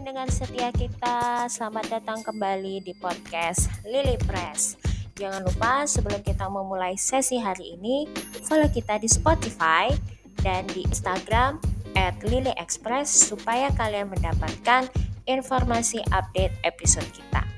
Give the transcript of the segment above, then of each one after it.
pendengar setia kita, selamat datang kembali di podcast Lily Press. Jangan lupa sebelum kita memulai sesi hari ini, follow kita di Spotify dan di Instagram at Lily Express supaya kalian mendapatkan informasi update episode kita.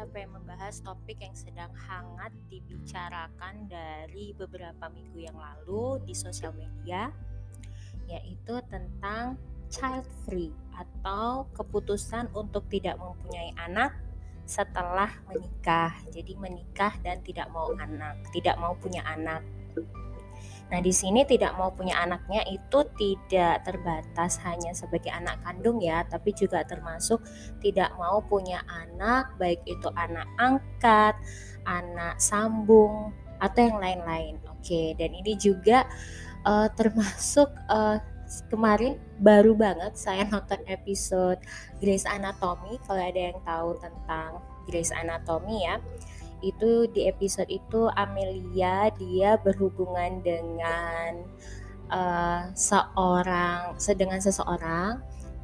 Kita pengen membahas topik yang sedang hangat dibicarakan dari beberapa minggu yang lalu di sosial media, yaitu tentang child free atau keputusan untuk tidak mempunyai anak setelah menikah. Jadi menikah dan tidak mau anak, tidak mau punya anak. Nah, di sini tidak mau punya anaknya itu tidak terbatas hanya sebagai anak kandung ya, tapi juga termasuk tidak mau punya anak, baik itu anak angkat, anak sambung, atau yang lain-lain. Oke, dan ini juga uh, termasuk uh, kemarin baru banget saya nonton episode Grey's Anatomy. Kalau ada yang tahu tentang Grey's Anatomy ya, itu di episode itu Amelia dia berhubungan dengan uh, seorang sedengan seseorang.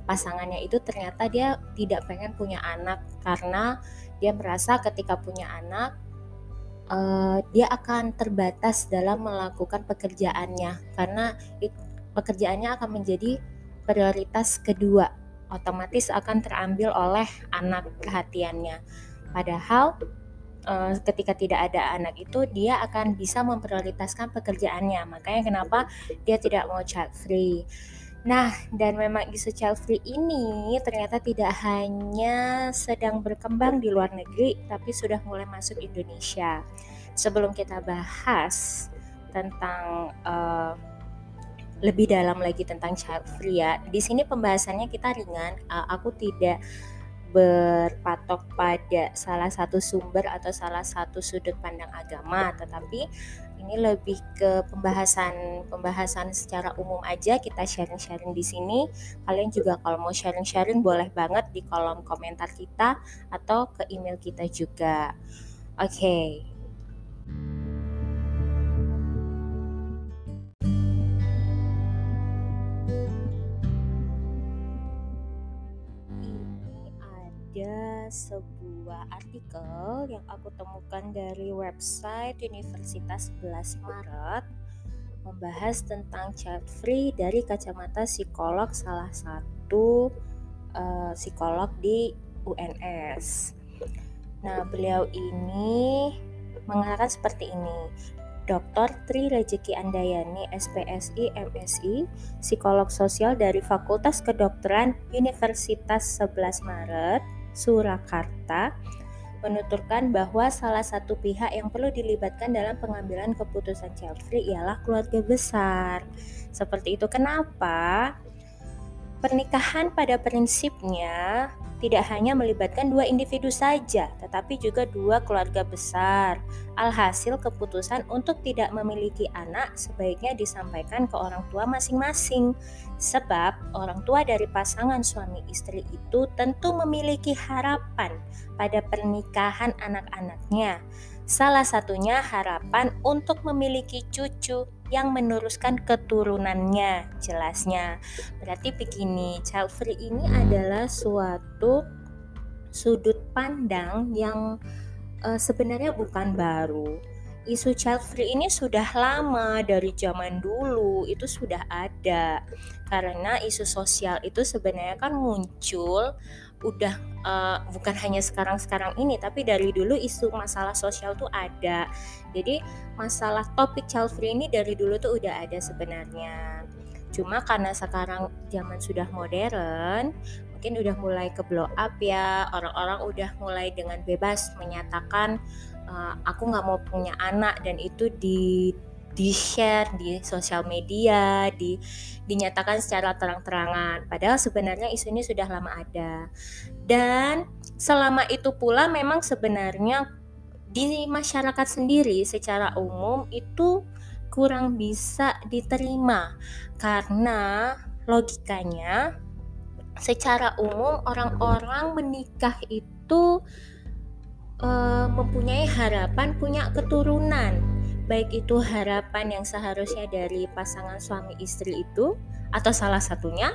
Pasangannya itu ternyata dia tidak pengen punya anak karena dia merasa ketika punya anak uh, dia akan terbatas dalam melakukan pekerjaannya. Karena it, pekerjaannya akan menjadi prioritas kedua. Otomatis akan terambil oleh anak perhatiannya padahal uh, ketika tidak ada anak itu dia akan bisa memprioritaskan pekerjaannya makanya kenapa dia tidak mau child free Nah, dan memang isu child free ini ternyata tidak hanya sedang berkembang di luar negeri, tapi sudah mulai masuk Indonesia. Sebelum kita bahas tentang uh, lebih dalam lagi tentang child free ya, di sini pembahasannya kita ringan. Uh, aku tidak berpatok pada salah satu sumber atau salah satu sudut pandang agama, tetapi ini lebih ke pembahasan pembahasan secara umum aja kita sharing-sharing di sini. Kalian juga kalau mau sharing-sharing boleh banget di kolom komentar kita atau ke email kita juga. Oke. Okay. Sebuah artikel yang aku temukan dari website Universitas 11 Maret membahas tentang child free dari kacamata psikolog salah satu uh, psikolog di UNS. Nah, beliau ini mengatakan seperti ini. Dr. Tri Rejeki Andayani, SPSI, MSI, psikolog sosial dari Fakultas Kedokteran Universitas 11 Maret, Surakarta menuturkan bahwa salah satu pihak yang perlu dilibatkan dalam pengambilan keputusan child ialah keluarga besar. Seperti itu kenapa pernikahan pada prinsipnya tidak hanya melibatkan dua individu saja, tetapi juga dua keluarga besar. Alhasil, keputusan untuk tidak memiliki anak sebaiknya disampaikan ke orang tua masing-masing, sebab orang tua dari pasangan suami istri itu tentu memiliki harapan pada pernikahan anak-anaknya. Salah satunya harapan untuk memiliki cucu yang meneruskan keturunannya jelasnya. Berarti begini child free ini adalah suatu sudut pandang yang uh, sebenarnya bukan baru. Isu child free ini sudah lama dari zaman dulu itu sudah ada. Karena isu sosial itu sebenarnya kan muncul udah uh, bukan hanya sekarang-sekarang ini tapi dari dulu isu masalah sosial tuh ada. Jadi masalah topik child free ini dari dulu tuh udah ada sebenarnya. Cuma karena sekarang zaman sudah modern mungkin udah mulai ke blow up ya. Orang-orang udah mulai dengan bebas menyatakan uh, aku nggak mau punya anak dan itu di di share di sosial media, di dinyatakan secara terang-terangan. Padahal sebenarnya isu ini sudah lama ada. Dan selama itu pula memang sebenarnya di masyarakat sendiri secara umum itu kurang bisa diterima karena logikanya secara umum orang-orang menikah itu uh, mempunyai harapan punya keturunan baik itu harapan yang seharusnya dari pasangan suami istri itu atau salah satunya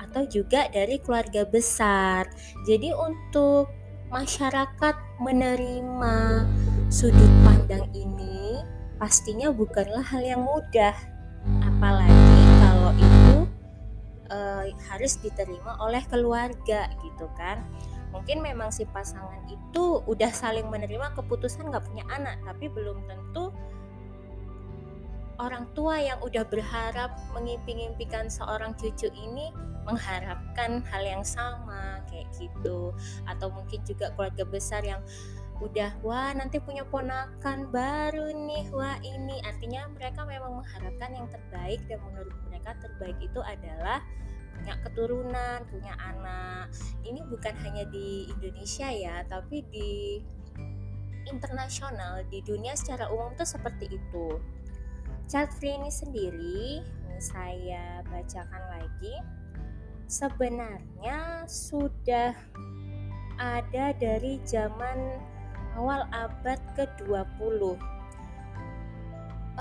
atau juga dari keluarga besar. Jadi untuk masyarakat menerima sudut pandang ini pastinya bukanlah hal yang mudah. Apalagi kalau itu uh, harus diterima oleh keluarga gitu kan mungkin memang si pasangan itu udah saling menerima keputusan nggak punya anak tapi belum tentu orang tua yang udah berharap mengimpi-impikan seorang cucu ini mengharapkan hal yang sama kayak gitu. Atau mungkin juga keluarga besar yang udah wah nanti punya ponakan baru nih wah ini. Artinya mereka memang mengharapkan yang terbaik dan menurut mereka terbaik itu adalah punya keturunan punya anak. Ini bukan hanya di Indonesia ya tapi di internasional di dunia secara umum tuh seperti itu child free ini sendiri saya bacakan lagi. Sebenarnya sudah ada dari zaman awal abad ke-20 uh,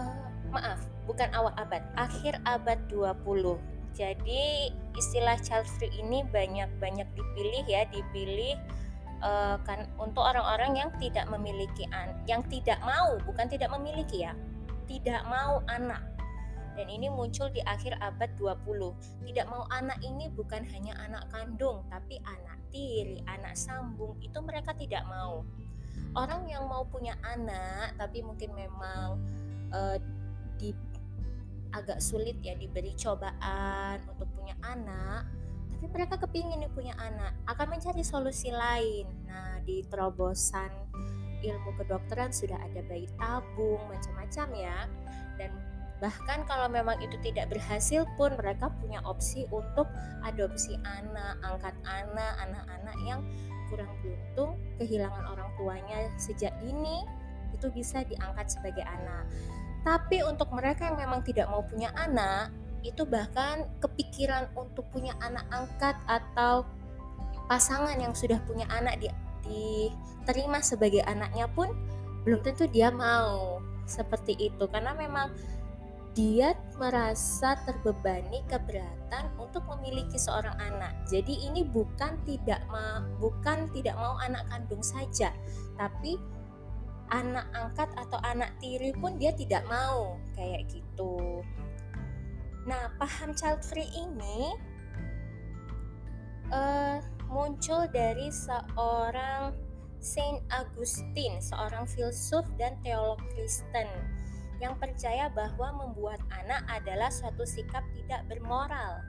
eh, maaf bukan awal abad akhir abad 20 jadi istilah child free ini banyak-banyak dipilih ya dipilih uh, kan untuk orang-orang yang tidak memiliki an yang tidak mau bukan tidak memiliki ya tidak mau anak dan ini muncul di akhir abad 20. Tidak mau anak ini bukan hanya anak kandung, tapi anak tiri, anak sambung, itu mereka tidak mau. Orang yang mau punya anak, tapi mungkin memang uh, di agak sulit ya diberi cobaan untuk punya anak, tapi mereka kepingin punya anak, akan mencari solusi lain. Nah, di terobosan ilmu kedokteran sudah ada bayi tabung macam-macam ya. Dan bahkan kalau memang itu tidak berhasil pun mereka punya opsi untuk adopsi anak angkat anak anak-anak yang kurang beruntung kehilangan orang tuanya sejak dini itu bisa diangkat sebagai anak. Tapi untuk mereka yang memang tidak mau punya anak itu bahkan kepikiran untuk punya anak angkat atau pasangan yang sudah punya anak di diterima sebagai anaknya pun belum tentu dia mau seperti itu karena memang dia merasa terbebani keberatan untuk memiliki seorang anak. Jadi ini bukan tidak ma bukan tidak mau anak kandung saja, tapi anak angkat atau anak tiri pun dia tidak mau kayak gitu. Nah, paham child free ini uh, muncul dari seorang Saint Augustine, seorang filsuf dan teolog Kristen yang percaya bahwa membuat anak adalah suatu sikap tidak bermoral.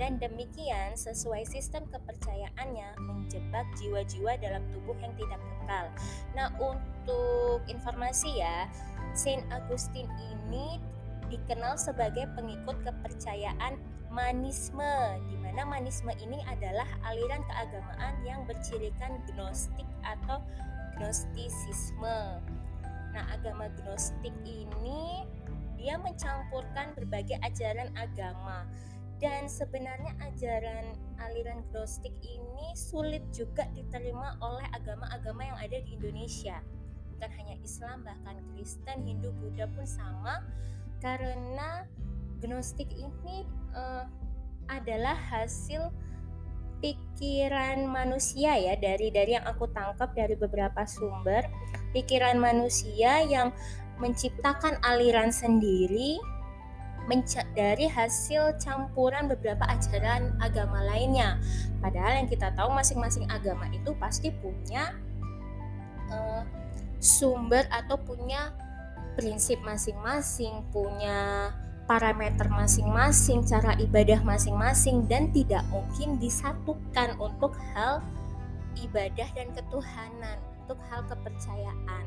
Dan demikian sesuai sistem kepercayaannya menjebak jiwa-jiwa dalam tubuh yang tidak kekal. Nah, untuk informasi ya, Saint Augustine ini dikenal sebagai pengikut kepercayaan manisme di mana manisme ini adalah aliran keagamaan yang bercirikan gnostik atau gnostisisme. Nah, agama gnostik ini dia mencampurkan berbagai ajaran agama dan sebenarnya ajaran aliran gnostik ini sulit juga diterima oleh agama-agama yang ada di Indonesia. Bukan hanya Islam, bahkan Kristen, Hindu, Buddha pun sama karena gnostik ini uh, adalah hasil pikiran manusia ya dari dari yang aku tangkap dari beberapa sumber pikiran manusia yang menciptakan aliran sendiri dari hasil campuran beberapa ajaran agama lainnya. Padahal yang kita tahu masing-masing agama itu pasti punya uh, sumber atau punya prinsip masing-masing, punya parameter masing-masing, cara ibadah masing-masing dan tidak mungkin disatukan untuk hal ibadah dan ketuhanan, untuk hal kepercayaan.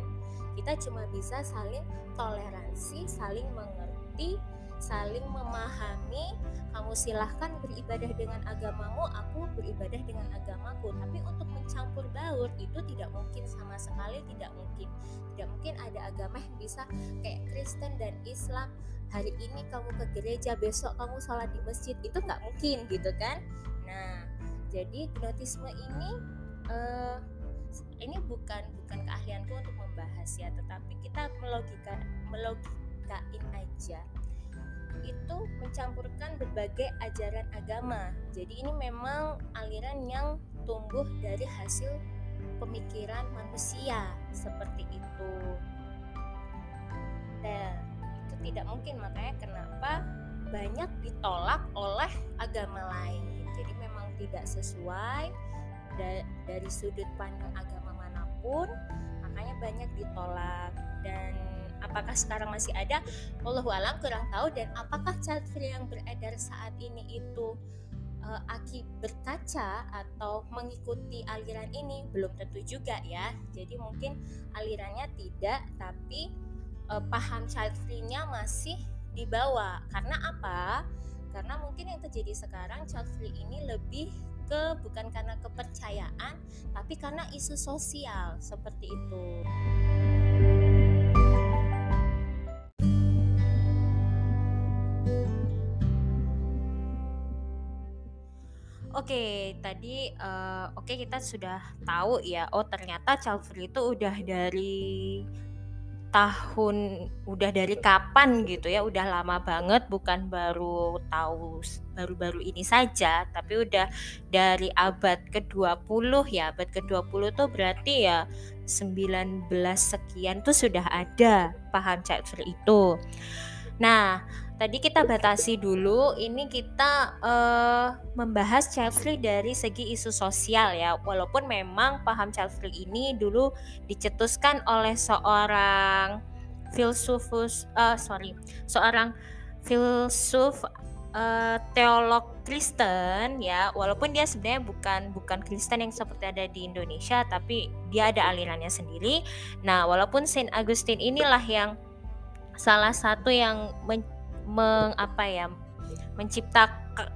Kita cuma bisa saling toleransi, saling mengerti, saling memahami. Kamu silahkan beribadah dengan agamamu aku beribadah dengan agamaku. Tapi untuk mencampur baur itu tidak mungkin sama sekali tidak mungkin. Tidak mungkin ada agama yang bisa kayak Kristen dan Islam hari ini kamu ke gereja besok kamu sholat di masjid itu nggak mungkin gitu kan Nah, jadi gnotisme ini uh, ini bukan bukan keahlianku untuk membahas ya, tetapi kita melogika melogikain aja itu mencampurkan berbagai ajaran agama. Jadi ini memang aliran yang tumbuh dari hasil pemikiran manusia seperti itu. Dan itu tidak mungkin makanya kenapa banyak ditolak oleh agama lain. Jadi memang tidak sesuai dari sudut pandang agama mana pun, makanya banyak ditolak. Dan apakah sekarang masih ada? Wallahu alam kurang tahu. Dan apakah child free yang beredar saat ini itu uh, aki berkaca atau mengikuti aliran ini? Belum tentu juga ya. Jadi mungkin alirannya tidak tapi uh, paham child free-nya masih dibawa karena apa karena mungkin yang terjadi sekarang child free ini lebih ke bukan karena kepercayaan tapi karena isu sosial seperti itu. Oke, tadi uh, oke okay, kita sudah tahu ya. Oh, ternyata child free itu udah dari tahun udah dari kapan gitu ya udah lama banget bukan baru tahu baru-baru ini saja tapi udah dari abad ke-20 ya abad ke-20 tuh berarti ya 19 sekian tuh sudah ada paham free itu. Nah Tadi kita batasi dulu, ini kita uh, membahas child free dari segi isu sosial ya. Walaupun memang paham child free ini dulu dicetuskan oleh seorang filsufus, uh, sorry, seorang filsuf uh, teolog Kristen ya. Walaupun dia sebenarnya bukan bukan Kristen yang seperti ada di Indonesia, tapi dia ada alirannya sendiri. Nah, walaupun Saint Augustine inilah yang salah satu yang men mengapa ya menciptakan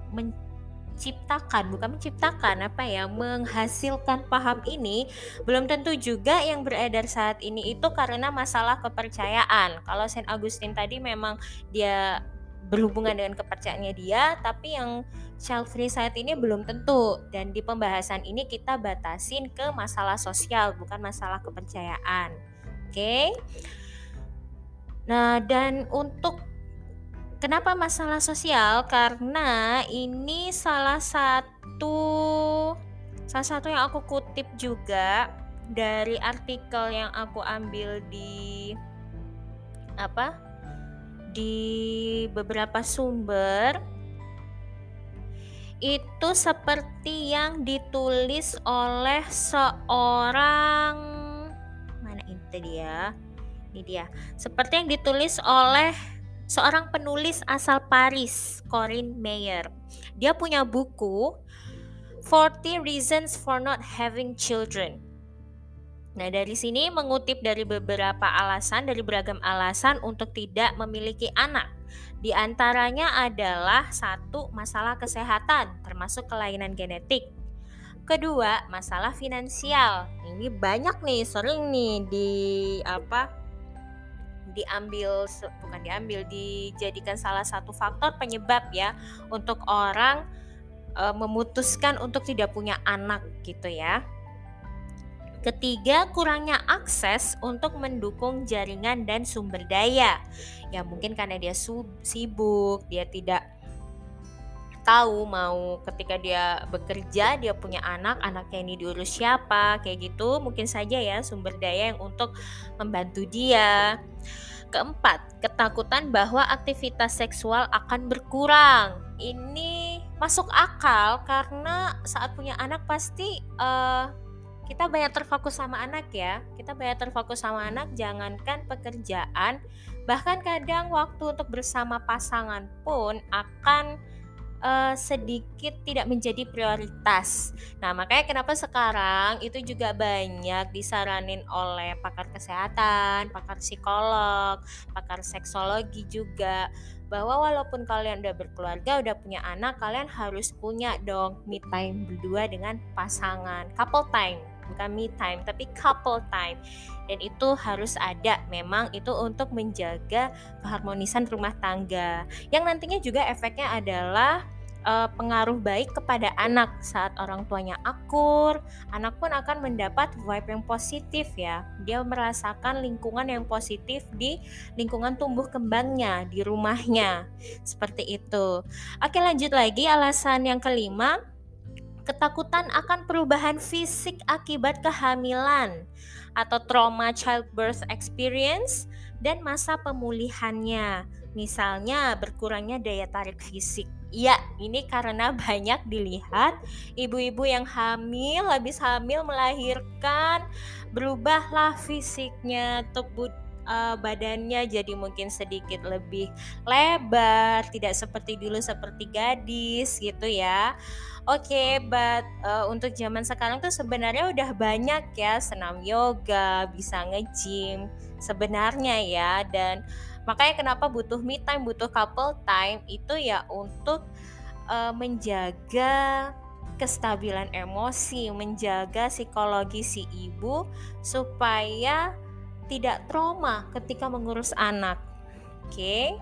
menciptakan bukan menciptakan apa ya menghasilkan paham ini belum tentu juga yang beredar saat ini itu karena masalah kepercayaan. Kalau Saint Augustine tadi memang dia berhubungan dengan kepercayaannya dia tapi yang child free saat ini belum tentu. Dan di pembahasan ini kita batasin ke masalah sosial bukan masalah kepercayaan. Oke? Okay? nah dan untuk Kenapa masalah sosial? Karena ini salah satu salah satu yang aku kutip juga dari artikel yang aku ambil di apa? di beberapa sumber itu seperti yang ditulis oleh seorang mana ini dia ini dia seperti yang ditulis oleh seorang penulis asal Paris, Corinne Mayer. Dia punya buku 40 Reasons for Not Having Children. Nah, dari sini mengutip dari beberapa alasan, dari beragam alasan untuk tidak memiliki anak. Di antaranya adalah satu, masalah kesehatan, termasuk kelainan genetik. Kedua, masalah finansial. Ini banyak nih, sering nih di apa diambil bukan diambil dijadikan salah satu faktor penyebab ya untuk orang e, memutuskan untuk tidak punya anak gitu ya. Ketiga, kurangnya akses untuk mendukung jaringan dan sumber daya. Ya mungkin karena dia sibuk, dia tidak tahu mau ketika dia bekerja dia punya anak anaknya ini diurus siapa kayak gitu mungkin saja ya sumber daya yang untuk membantu dia Keempat, ketakutan bahwa aktivitas seksual akan berkurang. Ini masuk akal karena saat punya anak pasti uh, kita banyak terfokus sama anak ya. Kita banyak terfokus sama anak, jangankan pekerjaan, bahkan kadang waktu untuk bersama pasangan pun akan uh, sedikit tidak menjadi prioritas. Nah, makanya kenapa sekarang itu juga banyak disaranin oleh pakar kesehatan, pakar psikolog, pakar seksologi juga bahwa walaupun kalian udah berkeluarga, udah punya anak, kalian harus punya dong me time berdua dengan pasangan, couple time, bukan me time, tapi couple time. Dan itu harus ada memang itu untuk menjaga keharmonisan rumah tangga. Yang nantinya juga efeknya adalah uh, pengaruh baik kepada anak saat orang tuanya akur, anak pun akan mendapat vibe yang positif ya. Dia merasakan lingkungan yang positif di lingkungan tumbuh kembangnya, di rumahnya. Seperti itu. Oke, lanjut lagi alasan yang kelima, ketakutan akan perubahan fisik akibat kehamilan atau trauma childbirth experience dan masa pemulihannya. Misalnya berkurangnya daya tarik fisik Ya, ini karena banyak dilihat ibu-ibu yang hamil, habis hamil melahirkan, berubahlah fisiknya, tubuh uh, badannya jadi mungkin sedikit lebih lebar, tidak seperti dulu seperti gadis gitu ya. Oke, okay, but uh, untuk zaman sekarang tuh sebenarnya udah banyak ya senam yoga, bisa nge-gym sebenarnya ya dan Makanya kenapa butuh me time, butuh couple time itu ya untuk uh, menjaga kestabilan emosi, menjaga psikologi si ibu supaya tidak trauma ketika mengurus anak. Oke.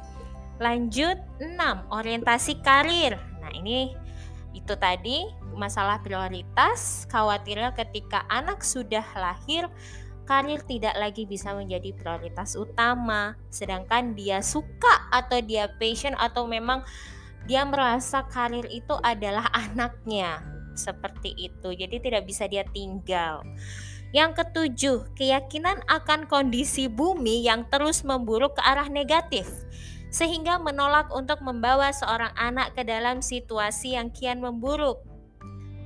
Lanjut 6, orientasi karir. Nah, ini itu tadi masalah prioritas, khawatirnya ketika anak sudah lahir karir tidak lagi bisa menjadi prioritas utama sedangkan dia suka atau dia passion atau memang dia merasa karir itu adalah anaknya seperti itu jadi tidak bisa dia tinggal yang ketujuh keyakinan akan kondisi bumi yang terus memburuk ke arah negatif sehingga menolak untuk membawa seorang anak ke dalam situasi yang kian memburuk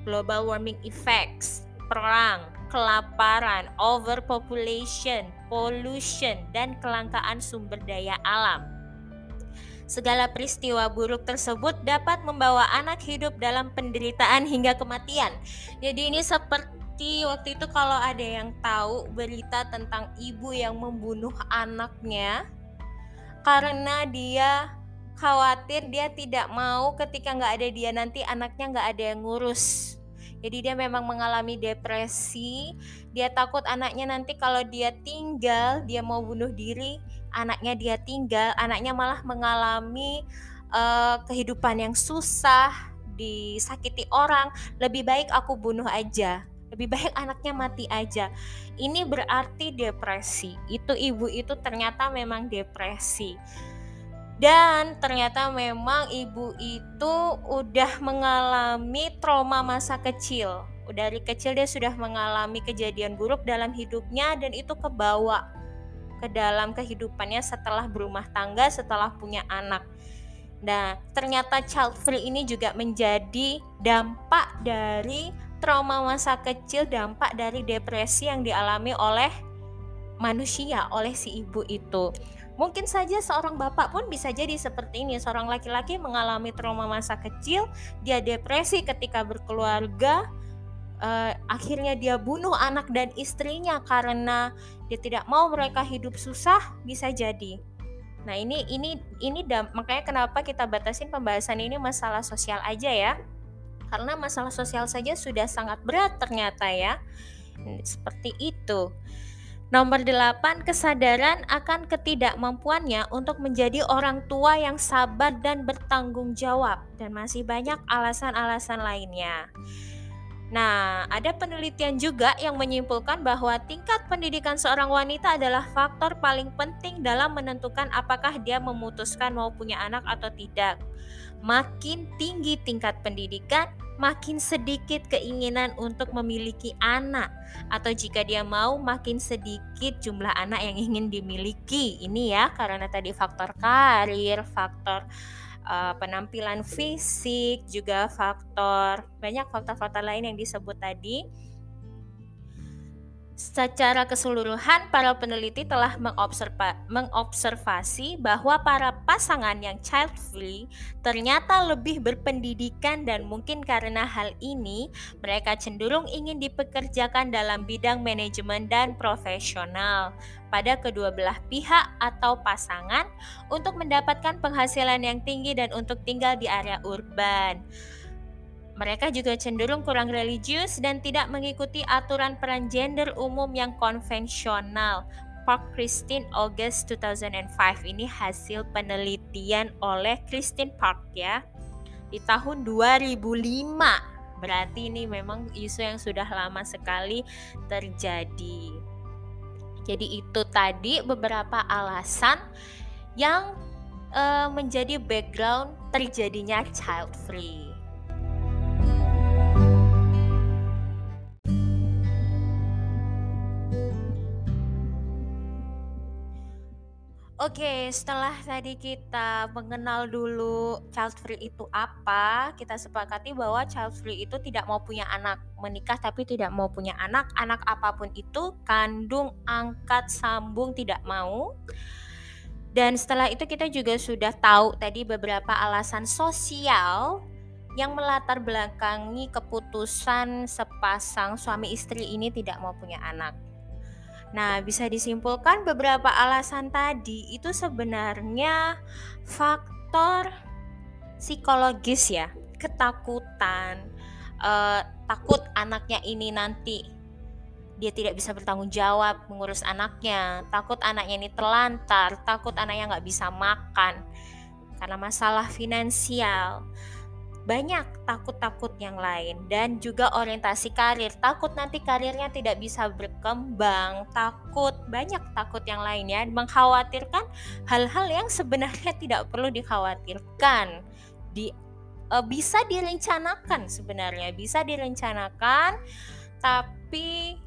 global warming effects perang kelaparan, overpopulation, pollution, dan kelangkaan sumber daya alam. Segala peristiwa buruk tersebut dapat membawa anak hidup dalam penderitaan hingga kematian. Jadi ini seperti waktu itu kalau ada yang tahu berita tentang ibu yang membunuh anaknya karena dia khawatir dia tidak mau ketika nggak ada dia nanti anaknya nggak ada yang ngurus jadi dia memang mengalami depresi. Dia takut anaknya nanti kalau dia tinggal, dia mau bunuh diri, anaknya dia tinggal, anaknya malah mengalami uh, kehidupan yang susah, disakiti orang. Lebih baik aku bunuh aja. Lebih baik anaknya mati aja. Ini berarti depresi. Itu ibu itu ternyata memang depresi dan ternyata memang ibu itu udah mengalami trauma masa kecil. Dari kecil dia sudah mengalami kejadian buruk dalam hidupnya dan itu kebawa ke dalam kehidupannya setelah berumah tangga, setelah punya anak. Nah, ternyata child free ini juga menjadi dampak dari trauma masa kecil, dampak dari depresi yang dialami oleh manusia, oleh si ibu itu. Mungkin saja seorang bapak pun bisa jadi seperti ini. Seorang laki-laki mengalami trauma masa kecil, dia depresi ketika berkeluarga, uh, akhirnya dia bunuh anak dan istrinya karena dia tidak mau mereka hidup susah, bisa jadi. Nah, ini ini ini makanya kenapa kita batasin pembahasan ini masalah sosial aja ya. Karena masalah sosial saja sudah sangat berat ternyata ya. Seperti itu. Nomor 8, kesadaran akan ketidakmampuannya untuk menjadi orang tua yang sabar dan bertanggung jawab dan masih banyak alasan-alasan lainnya. Nah, ada penelitian juga yang menyimpulkan bahwa tingkat pendidikan seorang wanita adalah faktor paling penting dalam menentukan apakah dia memutuskan mau punya anak atau tidak. Makin tinggi tingkat pendidikan, makin sedikit keinginan untuk memiliki anak atau jika dia mau makin sedikit jumlah anak yang ingin dimiliki. Ini ya karena tadi faktor karir, faktor uh, penampilan fisik, juga faktor banyak faktor-faktor lain yang disebut tadi Secara keseluruhan, para peneliti telah mengobserva mengobservasi bahwa para pasangan yang child free ternyata lebih berpendidikan dan mungkin karena hal ini mereka cenderung ingin dipekerjakan dalam bidang manajemen dan profesional pada kedua belah pihak atau pasangan untuk mendapatkan penghasilan yang tinggi dan untuk tinggal di area urban. Mereka juga cenderung kurang religius dan tidak mengikuti aturan peran gender umum yang konvensional. Park Christine August 2005 ini hasil penelitian oleh Christine Park ya. di tahun 2005. Berarti ini memang isu yang sudah lama sekali terjadi. Jadi itu tadi beberapa alasan yang uh, menjadi background terjadinya child free. Oke, setelah tadi kita mengenal dulu child free itu apa, kita sepakati bahwa child free itu tidak mau punya anak, menikah tapi tidak mau punya anak, anak apa pun itu, kandung, angkat, sambung tidak mau. Dan setelah itu kita juga sudah tahu tadi beberapa alasan sosial yang melatar belakangi keputusan sepasang suami istri ini tidak mau punya anak. Nah, bisa disimpulkan beberapa alasan tadi itu sebenarnya faktor psikologis ya, ketakutan, uh, takut anaknya ini nanti dia tidak bisa bertanggung jawab mengurus anaknya, takut anaknya ini telantar, takut anaknya nggak bisa makan karena masalah finansial banyak takut-takut yang lain dan juga orientasi karir. Takut nanti karirnya tidak bisa berkembang takut banyak takut yang lainnya. Mengkhawatirkan hal-hal yang sebenarnya tidak perlu dikhawatirkan. Di uh, bisa direncanakan sebenarnya bisa direncanakan tapi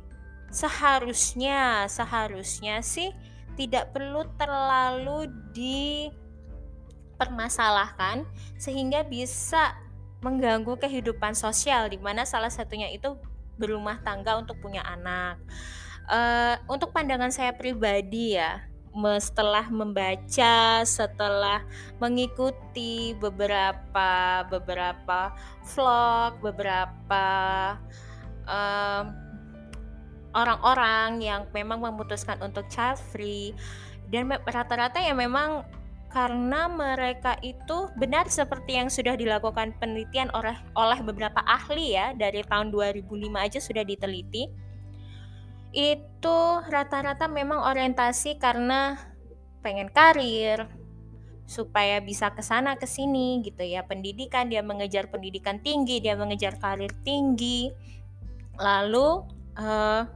seharusnya seharusnya sih tidak perlu terlalu dipermasalahkan sehingga bisa mengganggu kehidupan sosial di mana salah satunya itu berumah tangga untuk punya anak. Uh, untuk pandangan saya pribadi ya, setelah membaca, setelah mengikuti beberapa beberapa vlog, beberapa orang orang-orang yang memang memutuskan untuk child free dan rata-rata ya memang karena mereka itu benar seperti yang sudah dilakukan penelitian oleh oleh beberapa ahli ya dari tahun 2005 aja sudah diteliti. Itu rata-rata memang orientasi karena pengen karir supaya bisa ke sana ke sini gitu ya. Pendidikan dia mengejar pendidikan tinggi dia mengejar karir tinggi. Lalu uh,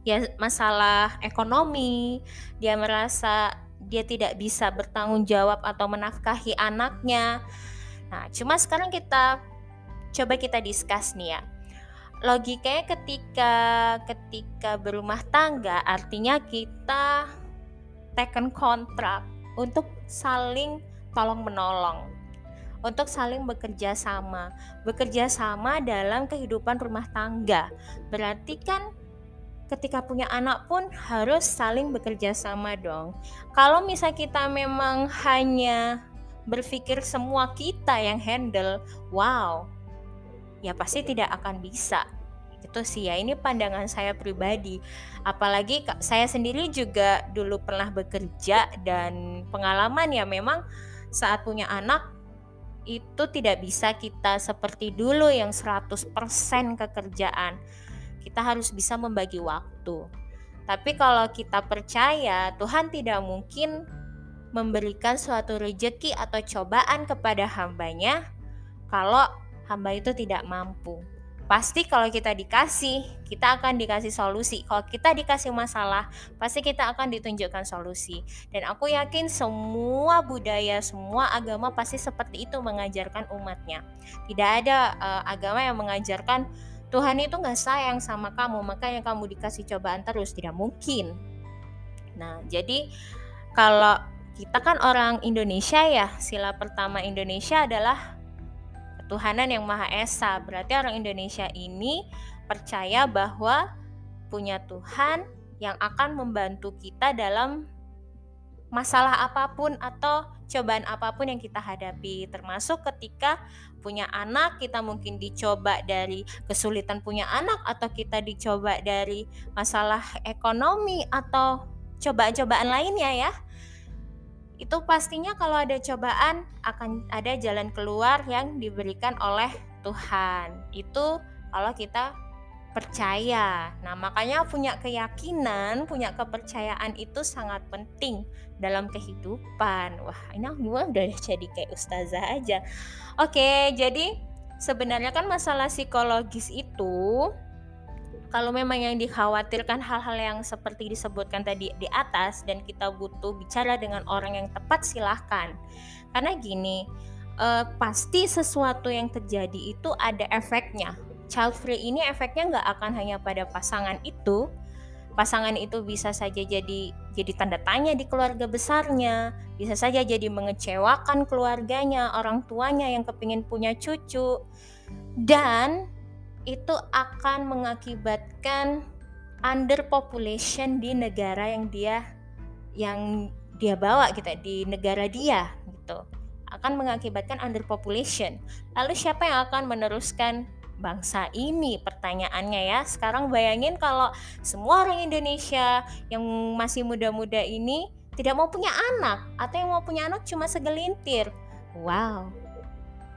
ya masalah ekonomi dia merasa dia tidak bisa bertanggung jawab atau menafkahi anaknya. Nah, cuma sekarang kita coba kita diskus nih ya. Logikanya ketika ketika berumah tangga artinya kita taken kontrak untuk saling tolong menolong untuk saling bekerja sama. Bekerja sama dalam kehidupan rumah tangga. Berarti kan ketika punya anak pun harus saling bekerja sama dong. Kalau misal kita memang hanya berpikir semua kita yang handle, wow, ya pasti tidak akan bisa. Itu sih ya, ini pandangan saya pribadi. Apalagi saya sendiri juga dulu pernah bekerja dan pengalaman ya memang saat punya anak itu tidak bisa kita seperti dulu yang 100% kekerjaan kita harus bisa membagi waktu. Tapi kalau kita percaya Tuhan tidak mungkin memberikan suatu rejeki atau cobaan kepada hambanya kalau hamba itu tidak mampu. Pasti kalau kita dikasih, kita akan dikasih solusi. Kalau kita dikasih masalah, pasti kita akan ditunjukkan solusi. Dan aku yakin semua budaya, semua agama pasti seperti itu mengajarkan umatnya. Tidak ada uh, agama yang mengajarkan Tuhan itu nggak sayang sama kamu, makanya kamu dikasih cobaan terus tidak mungkin. Nah, jadi kalau kita kan orang Indonesia ya, sila pertama Indonesia adalah ketuhanan yang Maha Esa. Berarti orang Indonesia ini percaya bahwa punya Tuhan yang akan membantu kita dalam masalah apa pun atau cobaan apa pun yang kita hadapi. Termasuk ketika punya anak kita mungkin dicoba dari kesulitan punya anak atau kita dicoba dari masalah ekonomi atau cobaan-cobaan lainnya ya. Itu pastinya kalau ada cobaan akan ada jalan keluar yang diberikan oleh Tuhan. Itu kalau kita percaya. Nah, makanya punya keyakinan, punya kepercayaan itu sangat penting dalam kehidupan. Wah, ini gue udah jadi kayak ustazah aja. Oke, jadi sebenarnya kan masalah psikologis itu kalau memang yang dikhawatirkan hal-hal yang seperti disebutkan tadi di atas dan kita butuh bicara dengan orang yang tepat silahkan karena gini eh, pasti sesuatu yang terjadi itu ada efeknya child free ini efeknya nggak akan hanya pada pasangan itu pasangan itu bisa saja jadi jadi tanda tanya di keluarga besarnya. Bisa saja jadi mengecewakan keluarganya orang tuanya yang kepingin punya cucu. Dan itu akan mengakibatkan underpopulation di negara yang dia yang dia bawa gitu di negara dia gitu. Akan mengakibatkan underpopulation lalu siapa yang akan meneruskan bangsa ini pertanyaannya ya sekarang bayangin kalau semua orang Indonesia yang masih muda-muda ini tidak mau punya anak atau yang mau punya anak cuma segelintir wow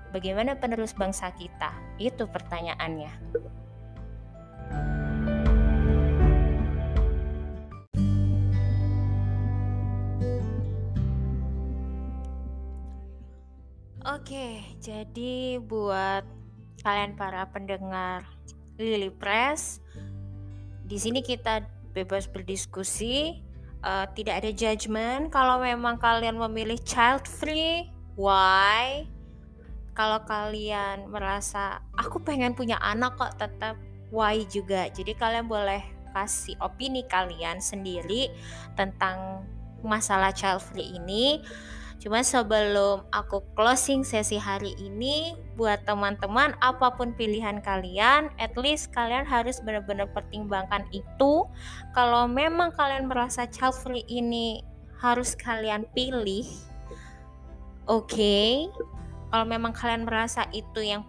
Bagaimana penerus bangsa kita? Itu pertanyaannya. Oke, jadi buat kalian para pendengar Lily Press, di sini kita bebas berdiskusi, uh, tidak ada judgement. Kalau memang kalian memilih child free, why? kalau kalian merasa aku pengen punya anak kok tetap why juga jadi kalian boleh kasih opini kalian sendiri tentang masalah child free ini Cuma sebelum aku closing sesi hari ini buat teman-teman apa pun pilihan kalian, at least kalian harus benar-benar pertimbangkan itu. Kalau memang kalian merasa child free ini harus kalian pilih, oke. Okay, kalau memang kalian merasa itu yang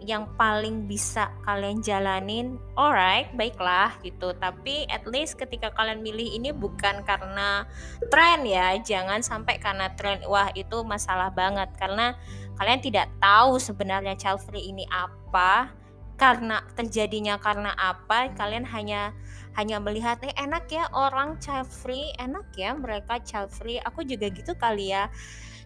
yang paling bisa kalian jalanin, alright, baiklah gitu. Tapi at least ketika kalian milih ini bukan karena tren ya, jangan sampai karena tren. Wah itu masalah banget karena kalian tidak tahu sebenarnya child free ini apa, karena terjadinya karena apa. Kalian hanya hanya melihat eh enak ya orang child free, enak ya mereka child free. Aku juga gitu kali ya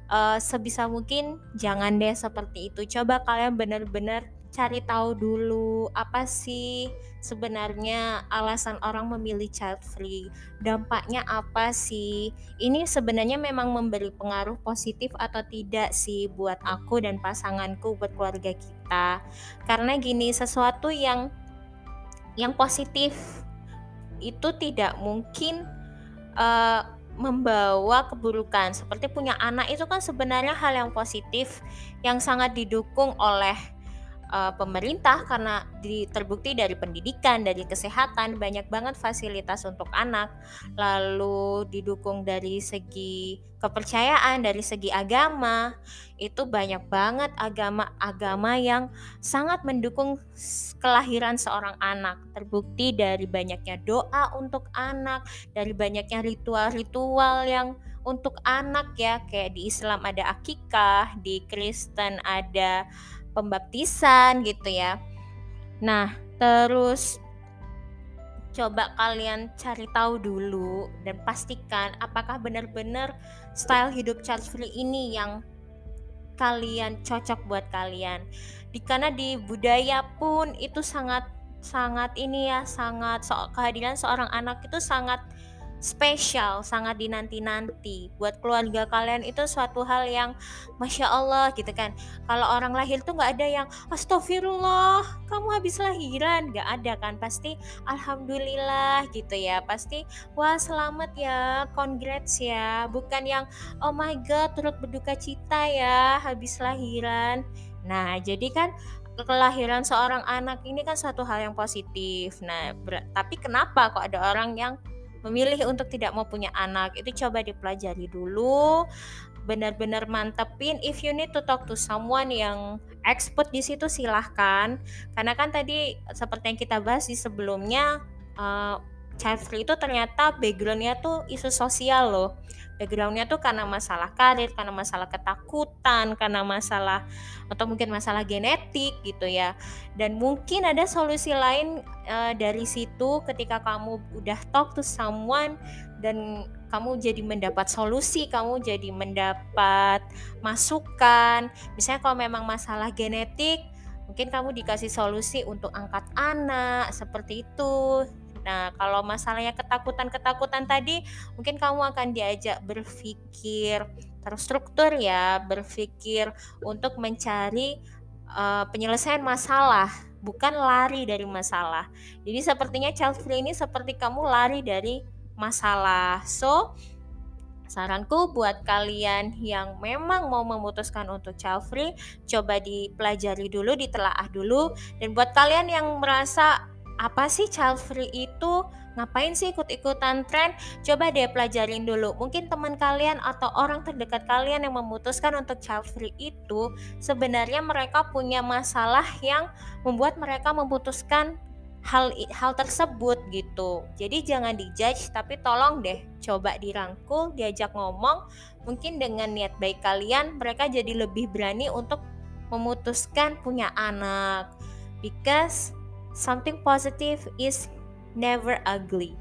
uh, sebisa mungkin jangan deh seperti itu. Coba kalian benar-benar cari tahu dulu apa sih sebenarnya alasan orang memilih child free. Dampaknya apa sih? Ini sebenarnya memang memberi pengaruh positif atau tidak sih buat aku dan pasanganku buat keluarga kita. Karena gini, sesuatu yang yang positif itu tidak mungkin uh, membawa keburukan. Seperti punya anak itu kan sebenarnya hal yang positif yang sangat didukung oleh uh, pemerintah karena terbukti dari pendidikan, dari kesehatan banyak banget fasilitas untuk anak. Lalu didukung dari segi kepercayaan, dari segi agama, itu banyak banget agama-agama yang sangat mendukung kelahiran seorang anak. Terbukti dari banyaknya doa untuk anak, dari banyaknya ritual-ritual yang untuk anak ya, kayak di Islam ada akikah, di Kristen ada pembaptisan gitu ya. Nah, terus coba kalian cari tahu dulu dan pastikan apakah benar-benar style hidup child free ini yang kalian cocok buat kalian. Di karena di budaya pun itu sangat sangat ini ya, sangat so, kehadiran seorang anak itu sangat spesial, sangat dinanti-nanti. Buat keluarga kalian itu suatu hal yang masya Allah gitu kan. Kalau orang lahir tuh nggak ada yang astagfirullah, kamu habis lahiran, nggak ada kan. Pasti alhamdulillah gitu ya. Pasti wah selamat ya, congrats ya. Bukan yang oh my god turut berduka cita ya habis lahiran. Nah jadi kan kelahiran seorang anak ini kan suatu hal yang positif. Nah, tapi kenapa kok ada orang yang memilih untuk tidak mau punya anak itu coba dipelajari dulu. Benar-benar mantepin. If you need to talk to someone yang expert di situ silahkan. Karena kan tadi seperti yang kita bahas di sebelumnya uh, free itu ternyata backgroundnya tuh isu sosial loh backgroundnya tuh karena masalah karir karena masalah ketakutan karena masalah atau mungkin masalah genetik gitu ya dan mungkin ada solusi lain uh, dari situ ketika kamu udah talk to someone dan kamu jadi mendapat solusi, kamu jadi mendapat masukan. Misalnya kalau memang masalah genetik, mungkin kamu dikasih solusi untuk angkat anak seperti itu. Nah, kalau masalahnya ketakutan-ketakutan tadi, mungkin kamu akan diajak berpikir terstruktur ya, berpikir untuk mencari uh, penyelesaian masalah, bukan lari dari masalah. Jadi sepertinya child free ini seperti kamu lari dari masalah. So, saranku buat kalian yang memang mau memutuskan untuk child free, coba dipelajari dulu, ditelaah dulu. Dan buat kalian yang merasa apa sih child free itu? Ngapain sih ikut-ikutan tren? Coba deh pelajarin dulu. Mungkin teman kalian atau orang terdekat kalian yang memutuskan untuk child free itu sebenarnya mereka punya masalah yang membuat mereka memutuskan hal hal tersebut gitu. Jadi jangan dijudge tapi tolong deh coba dirangkul diajak ngomong. Mungkin dengan niat baik kalian mereka jadi lebih berani untuk memutuskan punya anak. Because something positive is never ugly.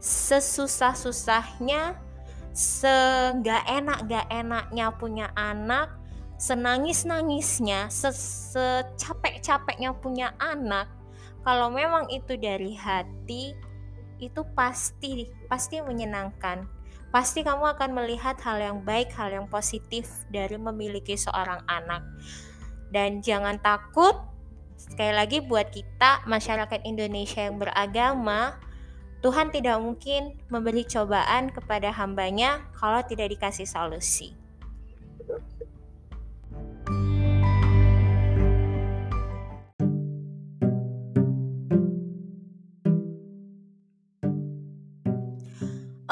Sesusah-susahnya, seenggak enak gak enaknya punya anak, senangis-nangisnya, secapek-capeknya punya anak, kalau memang itu dari hati, itu pasti pasti menyenangkan. Pasti kamu akan melihat hal yang baik, hal yang positif dari memiliki seorang anak. Dan jangan takut Sekali lagi buat kita masyarakat Indonesia yang beragama, Tuhan tidak mungkin memberi cobaan kepada hambanya kalau tidak dikasih solusi.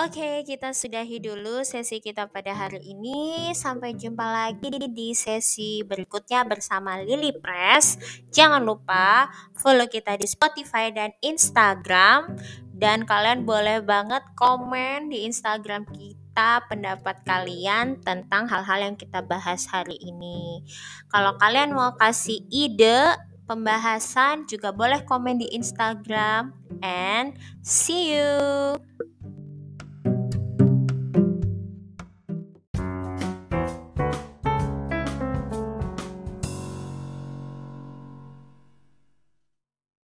Oke, kita sudahi dulu sesi kita pada hari ini. Sampai jumpa lagi di sesi berikutnya bersama Lily Press. Jangan lupa follow kita di Spotify dan Instagram. Dan kalian boleh banget komen di Instagram kita pendapat kalian tentang hal-hal yang kita bahas hari ini. Kalau kalian mau kasih ide pembahasan juga boleh komen di Instagram and see you.